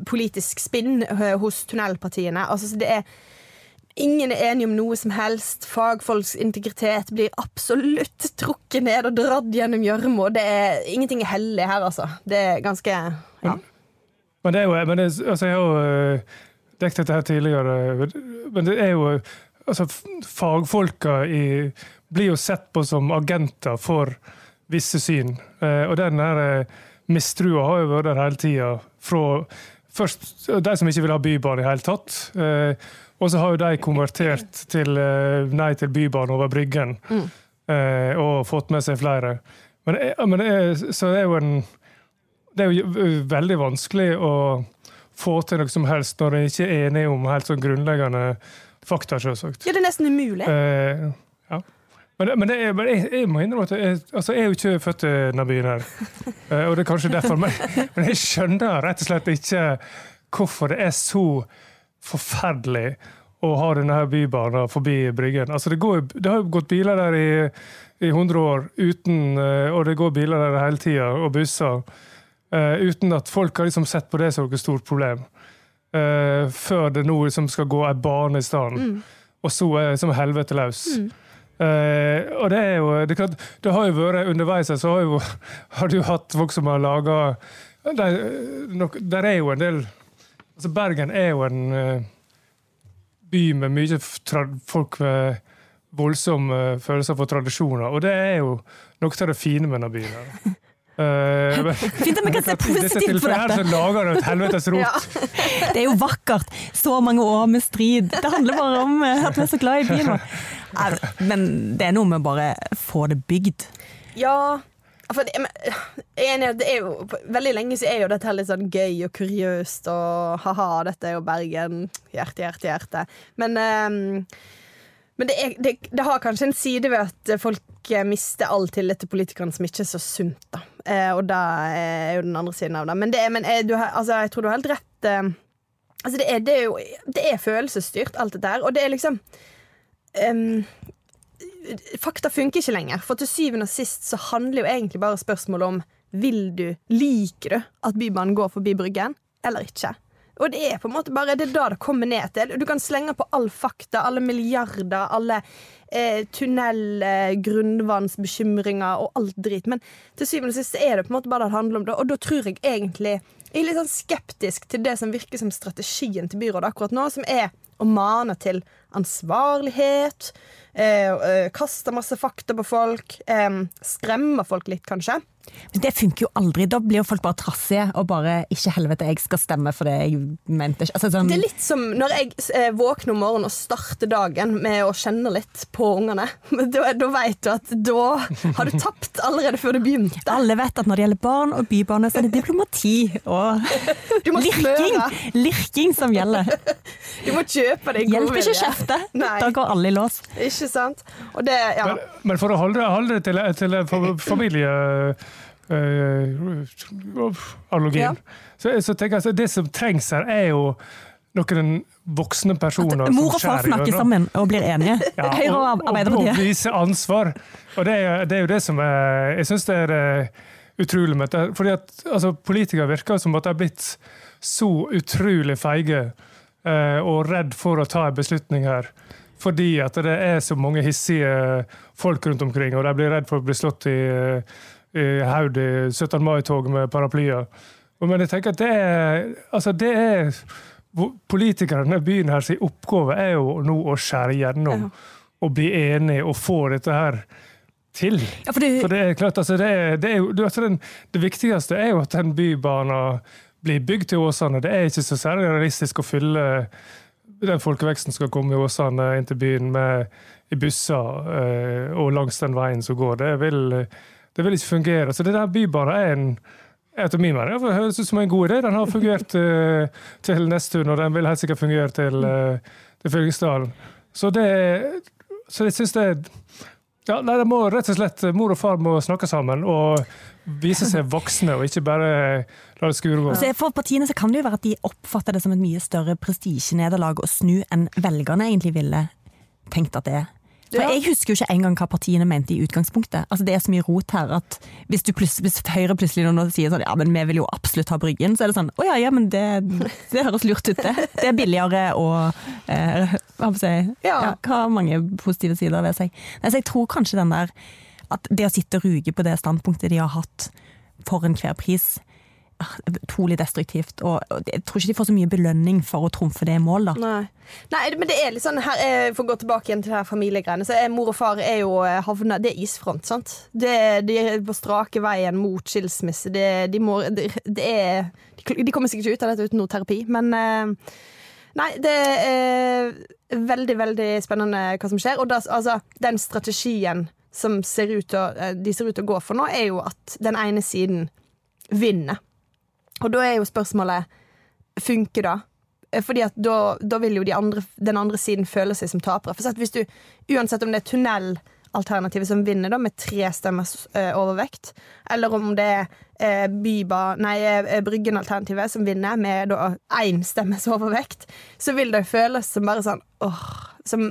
politisk spinn eh, hos tunnelpartiene. Altså, så det er Ingen er enige om noe som helst. Fagfolks integritet blir absolutt trukket ned og dratt gjennom gjørma. Ingenting er hellig her, altså. Det er ganske Ja.
Men det er jo men det, altså Jeg har jo eh, dekket dette her tidligere, men det er jo altså Fagfolka i, blir jo sett på som agenter for visse syn. Eh, Og den her eh, mistrua har jo vært der hele tida. Først de som ikke vil ha bybane i hele tatt. eh, Og så har jo de konvertert til nei til bybane over Bryggen. eh, Og fått med seg flere. Men, det men det er, så det er en det er jo veldig vanskelig å få til noe som helst når en ikke er enig om helt sånn grunnleggende fakta, selvsagt.
Ja, det er nesten umulig.
Uh, ja. Men, men, det er, men jeg, jeg, må innrømme at jeg, altså jeg er jo ikke født i denne byen her. Uh, [laughs] og det er kanskje derfor. Men, men, jeg skjønner rett og slett ikke hvorfor det er så forferdelig å ha denne her bybanen forbi Bryggen. Altså det, går, det har jo gått biler der i, i 100 år, uten, eh, og det går biler der hele tida, og busser. Uh, uten at folk har liksom sett på det som et stort problem. Uh, før det nå liksom skal gå ei bane i stedet. Mm. Og så er liksom helvete løs. Mm. Uh, og det er jo det, klart, det, har jo vært Underveis så har, jo, [laughs] har du hatt folk som har laga der, der, er jo en del altså Bergen er jo en by med mye folk med voldsomme følelser for tradisjoner, og det er jo noe av det fine med denne byen. [laughs]
Uh, [laughs] Fint at vi kan se [laughs] positivt på dette.
Her, Så lager du et helvetes rot. [laughs] Ja.
Det er jo vakkert. Så mange år med strid. Det handler bare om eh, at vi er så glad i byen. Men det er noe med bare få det bygd.
Ja. For det, enig, det er jo, veldig lenge så er jo dette litt sånn gøy og kuriøst og ha-ha, dette er jo Bergen. Hjerte, hjerte, hjerte. Men um men det, er, det, det, har kanskje en side ved at folk mister all tillit til politikerne som ikke er så sunt. da. Eh, og det er jo den andre siden av det. Men, det, men du, altså, jeg tror du har helt rett. Eh, altså, det, er, det er jo det er følelsesstyrt, alt dette her. Og det er liksom um, Fakta funker ikke lenger. For til syvende og sist så handler jo egentlig bare spørsmålet om vil du, liker du at Bybanen går forbi Bryggen, eller ikke. Og det er på en måte bare det er da det kommer ned til. Du kan slenge på all fakta, alle milliarder, alle eh, tunneler, grunnvannsbekymringer og alt drit. Men til syvende og sist er det på en måte bare det det handler om. det Og da tror jeg egentlig Jeg er litt sånn skeptisk til det som virker som strategien til byrådet akkurat nå, som er å mane til ansvarlighet, eh, eh, kaste masse fakta på folk, eh, skremme folk litt, kanskje.
Men det funker jo aldri. Da blir jo folk bare trassige og bare 'ikke helvete, jeg skal stemme for det jeg mente'. Altså, sånn
det er litt som når jeg eh, våkner om morgenen og starter dagen med å kjenne litt på ungene. [laughs] Da, da vet du at da har du tapt allerede før du begynte.
Alle vet at når det gjelder barn og bybane, så er det diplomati og lirking, lirking som gjelder.
Du må kjøpe deg
Hjelper ikke å kjefte. Da går alle i lås.
Ikke sant. Det, ja.
men, men, for å holde, holde det til, til familie uh. Ja. Så, så tenker jeg, Det som trengs her, er jo noen voksne personer
At Mor og far snakker sammen og blir enige. [laughs] Ja, Høyre og Arbeiderpartiet.
Og, og vise ansvar. Og det er, det er, jo det som er Jeg syns det er uh, utrolig med dette. Fordi at altså, Politikere virker som at de har blitt så utrolig feige uh, og redd for å ta en beslutning her. Fordi at det er så mange hissige folk rundt omkring, og de blir redd for å bli slått i haug i 17. mai-tog med paraplyer. Men jeg tenker at det er, altså det er Politikerne i byen her sin oppgave er jo nå å skjære gjennom og bli enige og få dette her til. Ja, for, det, for, det, er klart, altså det, er, det, er jo, altså den, det viktigste er jo at den bybanen blir bygd til Åsane. Det er ikke så særlig realistisk å fylle den folkeveksten skal komme i Åsane inn til byen med i busser øh, og langs den veien som går. Det vil det vil ikke fungere. Så det der Bybanen er en etter min mening det høres ut som en god idé. Den har fungert uh, [laughs] til Nesttun, og den vil helt sikkert fungere til, uh, til Fyllingsdalen. Så det så jeg synes det ja, nei, det må rett og slett Mor og far må snakke sammen og vise seg voksne, og ikke bare la det skure gå.
For partiene så kan det jo være at de oppfatter det som et mye større prestisjenederlag å snu enn velgerne egentlig ville tenkt at det er. For Jeg husker jo ikke engang hva partiene mente i utgangspunktet. Altså Det er så mye rot her at hvis, hvis Høyre plutselig nå sier sånn ja, men vi vil jo absolutt ha Bryggen, så er det sånn å ja, ja, men det, det høres lurt ut, det. Det er billigere og eh, hva, si, ja. Ja, hva har mange positive sider ved seg. Nei, så jeg tror kanskje den der at det å sitte og ruge på det standpunktet de har hatt for enhver pris, utrolig destruktivt. Og jeg tror ikke de får så mye belønning for å trumfe det i mål, da.
Nei. Nei men det er litt sånn her, For å gå tilbake igjen til det her familiegreiene. Så er Mor og far er jo eh, havna Det er isfront, sant. De er på strake veien mot skilsmisse. Det, de, må, det, er De kommer sikkert ikke ut av dette uten noe terapi, men eh, Nei, det er veldig, veldig spennende hva som skjer. Og da, altså, den strategien som ser å, eh, de ser ut til å gå for nå, er jo at den ene siden vinner. Og da er jo spørsmålet funker da? Eh, Fordi at da, da vil jo de andre, den andre siden føle seg som tapere. For at hvis du, Uansett om det er tunnelalternativet som vinner da, med tre stemmers eh, overvekt, eller om det er eh, byba, nei, eh, Bryggen-alternativet som vinner med da én stemmes overvekt, så vil det føles som bare sånn åh, som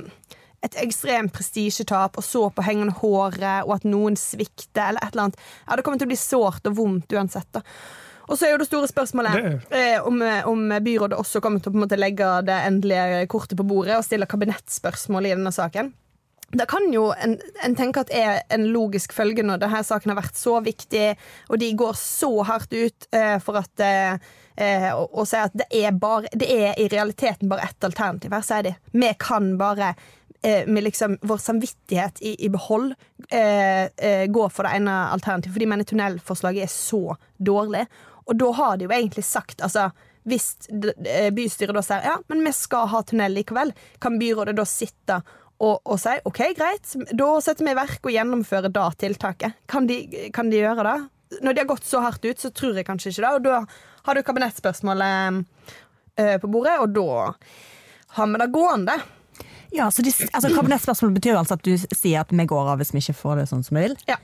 et ekstremt prestisjetap og så på hengende håret, og at noen svikter, eller et eller annet. Ja, Det kommer til å bli sårt og vondt uansett. da. Og så er jo det store spørsmålet eh, om, om byrådet også kommer til å på en måte legge det endelige kortet på bordet og stille kabinettspørsmål i denne saken. Da kan jo en, en tenke at er en logisk følge når denne saken har vært så viktig, og de går så hardt ut eh, for at eh, eh, og, og sier at det er, bare, det er i realiteten bare ett alternativ her, sier de. Vi kan bare eh, med liksom vår samvittighet i, i behold eh, eh, gå for det ene alternativet, fordi mener tunnelforslaget er så dårlig. Og da har de jo egentlig sagt altså hvis eh, bystyret da sier ja, men vi skal ha tunnel likevel, kan byrådet da sitte og, og si OK, greit, da setter vi i verk og gjennomfører da tiltaket. Kan de, kan de gjøre det? Når de har gått så hardt ut, så tror jeg kanskje ikke det. Og da har du kabinettspørsmålet eh, på bordet, og da har vi det gående.
Ja, så de, altså, Kabinettspørsmålet betyr altså at du sier at vi går av hvis vi ikke får det sånn som vi vil.
Ja.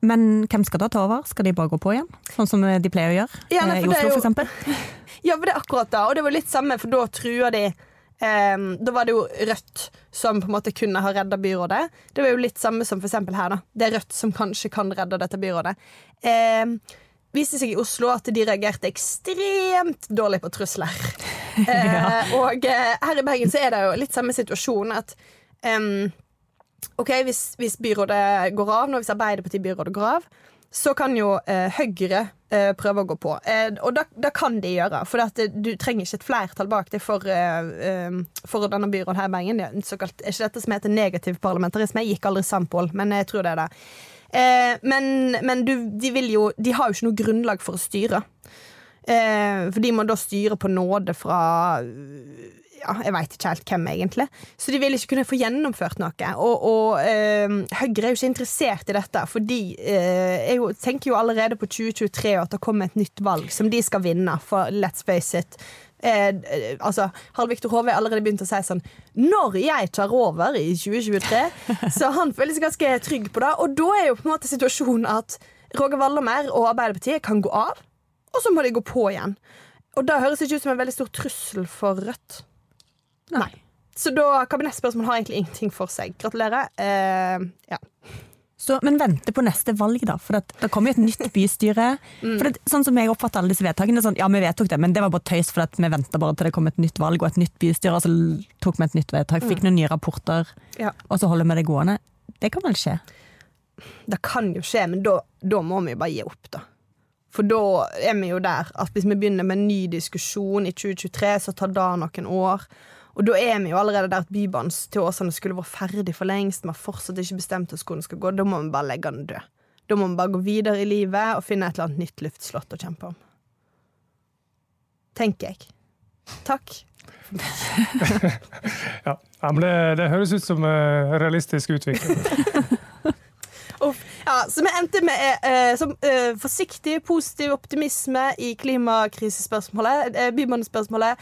Men hvem skal da ta over? Skal de bare gå på igjen? Sånn som de pleier å gjøre
Ja, nei,
eh, i Oslo, f.eks.? [laughs]
Ja, for det er akkurat da. Og det var litt samme, for da trua de um, Da var det jo Rødt som på en måte kunne ha redda byrådet. Det var jo litt samme som eksempel her, da. Det er Rødt som kanskje kan redde dette byrådet. Um, viste seg i Oslo at de reagerte ekstremt dårlig på trusler. [laughs] Eh, og uh, her i Bergen så er det jo litt samme situasjon at ehm, OK, hvis, hvis byrådet går av hvis Arbeiderparti-byrådet går av, så kan jo eh, Høyre eh, prøve å gå på. Eh, og da, kan de gjøre, for at, eh, du trenger ikke et flertall bak deg for, eh, eh, for denne byråden her i Bergen. Det er såkalt, ikke dette som heter negativ parlamentarisme? Jeg gikk aldri Sampol, men jeg tror det er det. Men men du, de, vil jo, de har jo ikke noe grunnlag for å styre. For de må da styre på nåde fra ja, jeg veit ikke helt hvem, egentlig. Så de vil ikke kunne få gjennomført noe. Og, og eh, Høyre er jo ikke interessert i dette, for de eh, er tenker jo allerede på 2023 og at det kommer et nytt valg som de skal vinne, for let's face it. Eh, eh, altså, Harald Viktor Hove har allerede begynt å si sånn Når jeg tar over i 2023 [laughs] Så han føler seg ganske trygg på det. Og da er jo på en måte situasjonen at Roger Wallermer og Arbeiderpartiet kan gå av, og så må de gå på igjen. Og det høres ikke ut som en veldig stor trussel for Rødt. Nei. Så da kabinettspørsmål har egentlig ingenting for seg. Gratulerer. Eh, ja.
Så, men vente på neste valg, da. For det, det kommer jo et nytt bystyre. [laughs] For det, sånn som jeg oppfatter alle disse vedtakene, sånn, ja vi vedtok det, men det var bare tøys for at vi venta bare til det kom et nytt valg og et nytt bystyre, og så tok vi et nytt vedtak, fikk noen nye rapporter,
Ja.
og så holder vi det gående. Det kan vel skje?
Det kan jo skje, men da, da må vi jo bare gi opp, da. For da er vi jo der at hvis vi begynner med en ny diskusjon i 2023, så tar det noen år. Og da er vi jo allerede der at Bybanen til Åsane skulle vært ferdig for lengst. Vi har fortsatt ikke bestemt oss hvor den skal gå. Da må vi bare legge den død. Da må vi bare gå videre i livet og finne et eller annet nytt luftslott å kjempe om. Tenker jeg. Takk. [laughs]
Ja, men det, det høres ut som uh, realistisk utvikling. [laughs]
Ja, så vi endte med uh, som, uh, forsiktig, positiv optimisme i klimakrisespørsmålet. Uh, Bybanespørsmålet.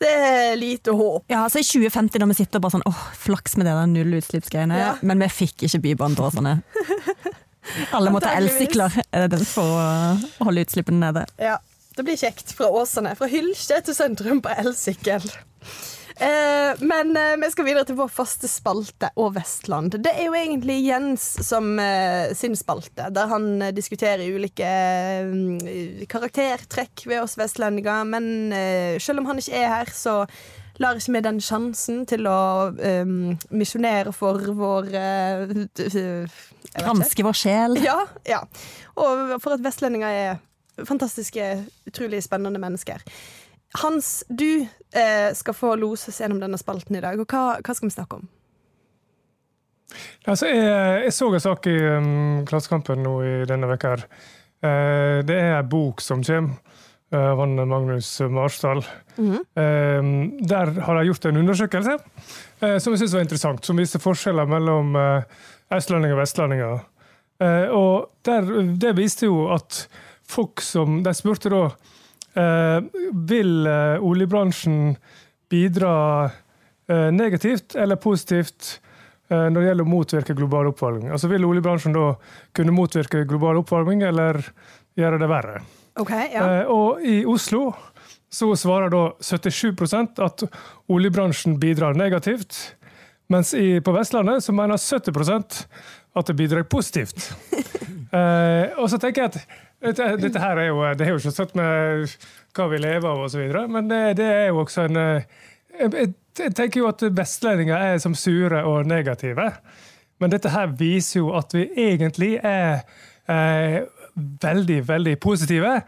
Det er lite håp.
Ja, så I 2050, når vi sitter og bare sånn åh, flaks med det der nullutslippsgreiene,
Ja.
men vi fikk ikke Bybanen til sånne. [laughs] Alle må ta elsykler for å holde utslippene nede.
Ja, det blir kjekt fra Åsane. Fra Hylkje til sentrum på elsykkel. Eh, men eh, vi skal videre til vår faste spalte og Vestland. Det er jo egentlig Jens som eh, sin spalte, der han diskuterer ulike karaktertrekk ved oss vestlendinger. Men selv om han ikke er her, så lar ikke vi den sjansen til å eh, misjonere for vår ikke.
Granske vår sjel.
Ja, ja. Og for at vestlendinger er fantastiske, utrolig spennende mennesker. Hans, du eh, skal få loses gjennom denne spalten i dag. Og hva, hva skal vi snakke om?
Altså, jeg, jeg så en sak i um, Klassekampen nå i denne veka her. Eh, det er en bok som kommer uh, av Magnus Marsdal. Eh, der har de gjort en undersøkelse eh, som jeg synes var interessant, som viser forskjeller mellom østlendinger og vestlendinger. Og der, det viste jo at folk som De spurte da vil eh, oljebransjen bidra eh, negativt eller positivt eh, når det gjelder å motvirke global oppvarming? Altså Vil oljebransjen da kunne motvirke global oppvarming, eller gjøre det verre?
Okay, ja.
Eh, og i Oslo så svarer da 77% at oljebransjen bidrar negativt. Mens i, på Vestlandet så mener 70% at det bidrar positivt. [laughs] Eh, og så tenker jeg at dette, dette her er jo Det har jo ikke satt med hva vi lever av osv., men det, det er jo også en eh, jeg tenker jo at vestlendinger er som sure og negative. Men dette her viser jo at vi egentlig er eh, veldig, veldig positive.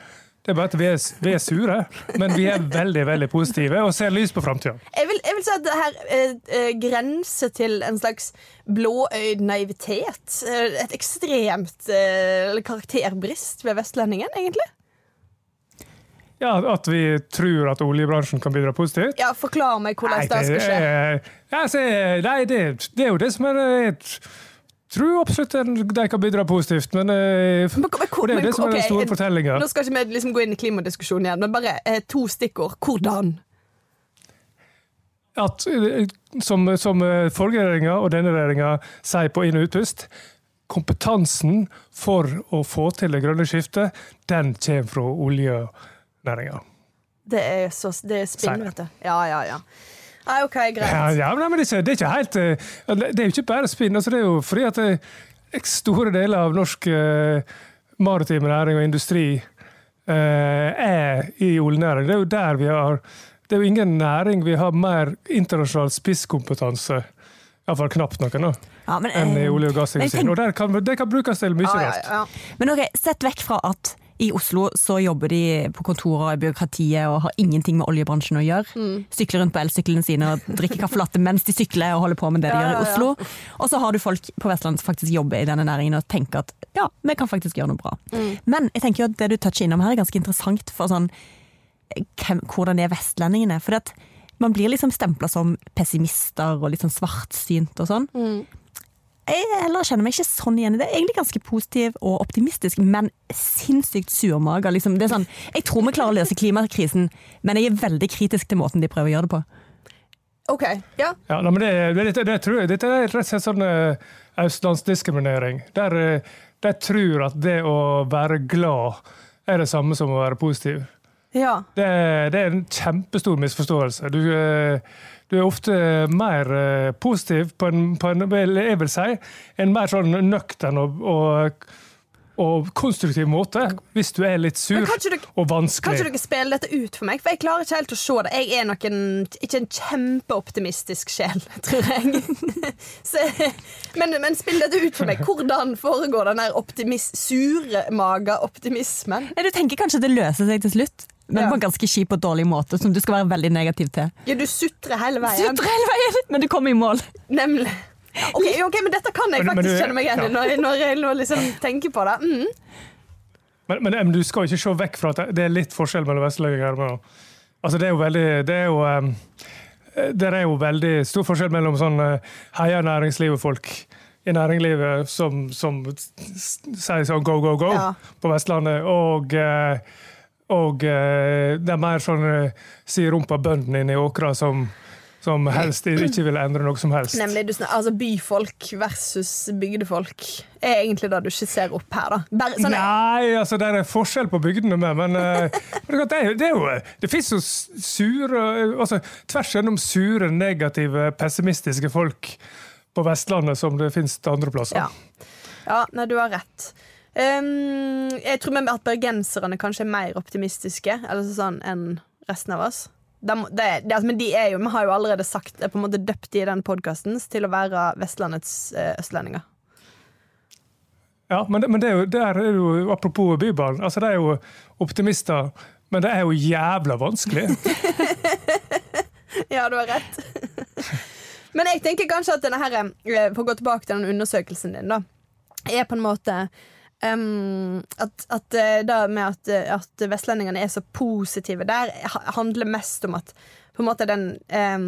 Det er bare at vi er, vi er sure, men vi er veldig veldig positive og ser lys på framtida.
Jeg jeg vil si at det her eh, eh, grenser til en slags blåøyd naivitet. Eh, et ekstremt eh, karakterbrist ved vestlendingen, egentlig.
Ja, At vi tror at oljebransjen kan bidra positivt?
Ja, Forklar meg hvordan det skal skje.
er- ja, nei, det, det er jo det som er Jeg tror absolutt de kan bidra positivt, men, eh,
Men- men-
og det er det som er den store fortellinga.
Nå skal ikke vi liksom gå inn i klimadiskusjonen igjen, men bare eh, to stikkord. Hvordan?
At, eh, som, som forrige regjeringa og denne regjeringa sier på inn- og utpust, kompetansen for å få til det grønne skiftet, den kommer fra oljenæringa.
Det er så det er spinn, vet du. Ja, ja, ja. Nei, OK, greit.
Ja, ja, men det er, ikke, helt eh, Det er jo ikke bare spinn. Altså, det er jo fordi at det, store deler av norsk uh, maritim næring og industri uh, er i oljenæring. Det er jo der vi har Det er jo ingen næring vi har mer internasjonal spisskompetanse Iallfall knapt noe nå,
Ja, men,
enn i
eh,
olje- og gassindustrien. Og det kan, kan brukes til mye
Ja, ja,
rart.
ja.
Men ok, Sett vekk fra at i Oslo så jobber de på kontorer og i byråkratiet og har ingenting med oljebransjen å gjøre.
Mm.
Sykler rundt på elsyklene sine og drikker caffè latte mens de sykler og holder på med det de
Ja,
gjør i
ja, ja.
Oslo. Og så har du folk på Vestlandet som faktisk jobber i denne næringen og tenker at ja, vi kan faktisk gjøre noe bra.
Mm.
Men jeg tenker jo at det du toucher innom her er ganske interessant for sånn hvem, hvordan er vestlendingene? For at man blir liksom stempla som pessimister og litt sånn svartsynt og sånn. Jeg heller kjenner meg ikke sånn igjen i det. Egentlig ganske positiv og optimistisk, men sinnssykt surmaga. Liksom. Det er sånn, jeg tror vi klarer å løse klimakrisen, men jeg er veldig kritisk til måten de prøver å gjøre det på.
OK. Ja.
Ja, nei, men det, det, det, det tror jeg, Dette er rett og slett sånn uh, østlandsdiskriminering. Der eh, de tror at det å være glad er det samme som å være positiv.
ja.
Det, det er en kjempestor misforståelse. Du, eh, du er ofte mer eh, positiv på en, på en jeg vil si, en mer sånn nøktern og, og, og konstruktiv måte, hvis du er litt sur
dere-
og
Kan ikke
vanskelig.
dere spille dette ut for meg? For jeg klarer ikke helt å se det. Jeg er nok en, ikke en kjempeoptimistisk sjel, [laughs] tror jeg. [laughs] Så, men, men spill dette ut for meg. Hvordan foregår den der optimis, surmaga optimismen?
Du tenker kanskje det løser seg til slutt, men
Ja.
på en ganske kjip og dårlig måte, som du skal være veldig negativ til.
Ja, du sutrer hele veien.
Sutrer hele veien, men du kommer i mål.
Nemlig. Ja, ok, ok, men dette kan jeg
Men- men
faktisk
du-
kjenne meg igjen i
ja.
når, når jeg nå liksom tenker på det. Mm.
Men, men, men du skal ikke se vekk fra at det er litt forskjell mellom vestlendinger og Altså, det er jo veldig Det er jo um, det er jo veldig stor forskjell mellom sånn uh, heia næringslivet-folk i næringslivet som, som sier sånn go, go, go
Ja.
på Vestlandet, og uh, og uh, det er mer sånn uh, si rumpa bøndene inne i åkra som, som helst ikke vil endre noe som helst.
Nemlig du, altså byfolk versus bygdefolk er egentlig det du ser opp her, da. Bare, sånn,
Nei, altså det er forskjell på bygdene med, men eh, [laughs] det, er, det er jo Det fins jo sure altså Tvers gjennom sure, negative, pessimistiske folk på Vestlandet som det fins andre plasser.
Ja. ja, nei, du har rett. Um, jeg tror med at bergenserne kanskje er mer optimistiske eller sånn enn resten av oss. De, det, det, altså, men de er jo, vi har jo allerede sagt er på en måte døpt de i den podkasten til å være Vestlandets eh, østlendinger.
Ja, men, det- men det er jo, det, er jo, apropos Bybanen, altså det er jo optimister, men det er jo jævla vanskelig. [laughs]
Ja, du har rett. [laughs] Men jeg tenker kanskje at denne her, eh, for å gå tilbake til den undersøkelsen din, da, er på en måte em, at, at eh, det med at, eh, at vestlendingene er så positive der, ha- handler mest om at på en måte den eh,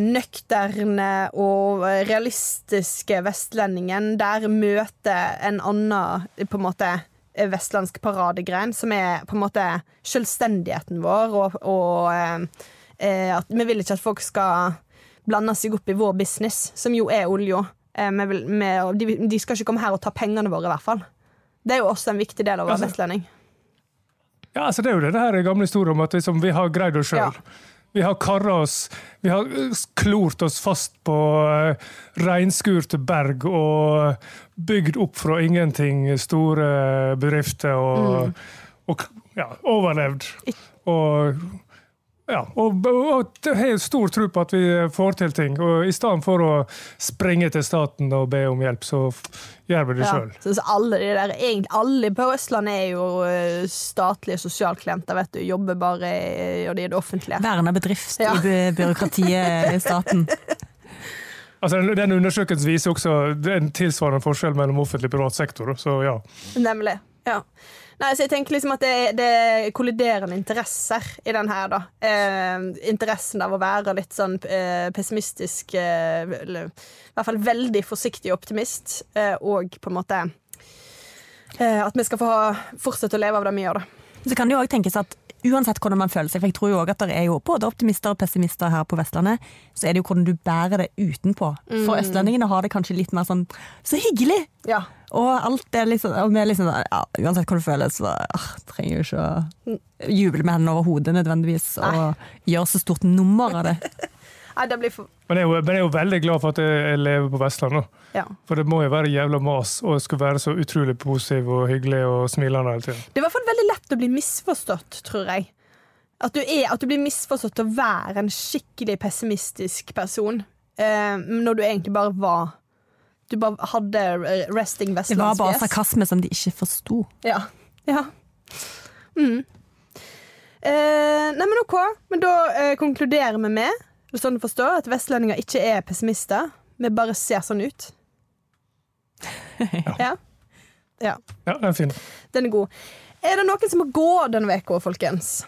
nøkterne og realistiske vestlendingen der møter en annen på en måte vestlandsk paradegrein, som er på en måte selvstendigheten vår, og, og at vi vil ikke at folk skal blande seg opp i vår business, som jo er olja. Eh, med, og de, de skal ikke komme her og ta pengene våre, i hvert fall. Det er jo også en viktig del av å være
Altså-
vestlending.
Ja, altså Det er jo den her gamle historien om at liksom, vi har greid oss sjøl.
Ja.
Vi har kara oss Vi har eh, klort oss fast på uh, reinskurte berg og bygd opp fra ingenting store bedrifter og, og ja, overlevd. Og ja, og, og jeg har stor tro på at vi får til ting. Og i stedet for å springe til staten og be om hjelp, så gjør vi det sjøl.
Så, så alle, de der, egentlig, alle på Østlandet er jo eh, statlige sosialklienter, vet du. Jobber bare i, og de er det offentlige.
Verna bedrift
Ja.
i byråkratiet [laughs] i staten.
Altså, den- den undersøkelsen viser også en tilsvarende forskjell mellom offentlig og privat sektor. Så ja.
Nemlig. Ja. Nei, så jeg tenker liksom at det, det er kolliderende interesser i den her, da. Eh, interessen av å være litt sånn eh, pessimistisk, eh, eller i hvert fall veldig forsiktig optimist, eh, og på en måte eh, At vi skal få fortsette å leve av det vi gjør, da.
Så kan det jo også tenkes at uansett hvordan man føler seg, for jeg tror jo også at det er jo både optimister og pessimister her på Vestlandet, så er det jo hvordan du bærer det utenpå. For østlendingene har det kanskje litt mer sånn så hyggelig!
Ja.
Og alt er liksom, og vi er liksom ja, uansett hvordan du føler, så ah, trenger jo ikke å juble med hendene over hodet nødvendigvis, og gjøre så stort nummer av det. [laughs]
Nei, det blir for
Men jeg jo, men jeg er jo veldig glad for at jeg jeg lever på Vestlandet.
Ja.
For det må jo være jævla mas å skulle være så utrolig positiv og hyggelig og smilende hele tiden.
Det er i hvert fall veldig lett å bli misforstått, tror jeg. At du, er, at du blir misforstått til å være en skikkelig pessimistisk person, eh, når du egentlig bare var Du bare hadde resting vestlandsfjes.
Det var bare sarkasme som de ikke forsto.
Ja. ja. Mm. Eh, nei, men OK. Men da eh, konkluderer vi med sånn å forstå, at vestlendinger ikke er pessimister. Vi bare ser sånn ut. [laughs] ja. ja.
Ja, den er fin.
Den er god. Er det noen som må gå denne uka, folkens?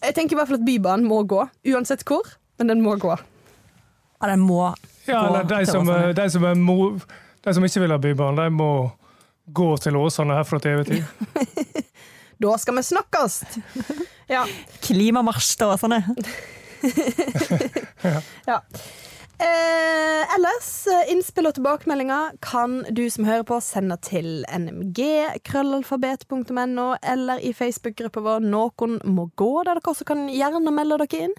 Jeg tenker i hvert fall at Bybanen må gå, uansett hvor, men den må gå.
Ja, den må
Ja,
gå
eller de
til
som, de, som er mo, de som ikke vil ha Bybanen, de må gå til Åsane herfra til evig tid. [laughs]
Da skal vi snakkes! Ja.
Klimamarsj til Åsane. [laughs] [laughs]
ja. Eh, ellers, eh, innspill og tilbakemeldinger kan du som hører på, sende til nmg, krøllalfabet.no, eller i Facebook-gruppa vår Noen må gå, der dere også kan gjerne melde dere inn.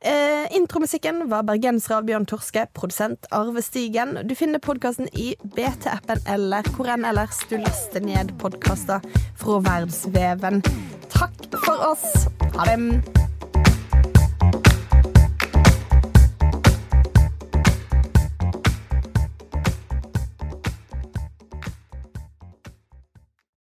Eh, intromusikken var bergenser av Bjørn Torske, produsent Arve Stigen. Du finner podkasten i BT-appen eller hvor enn ellers du laster ned podkaster fra verdensveven. Takk for oss. Ha det.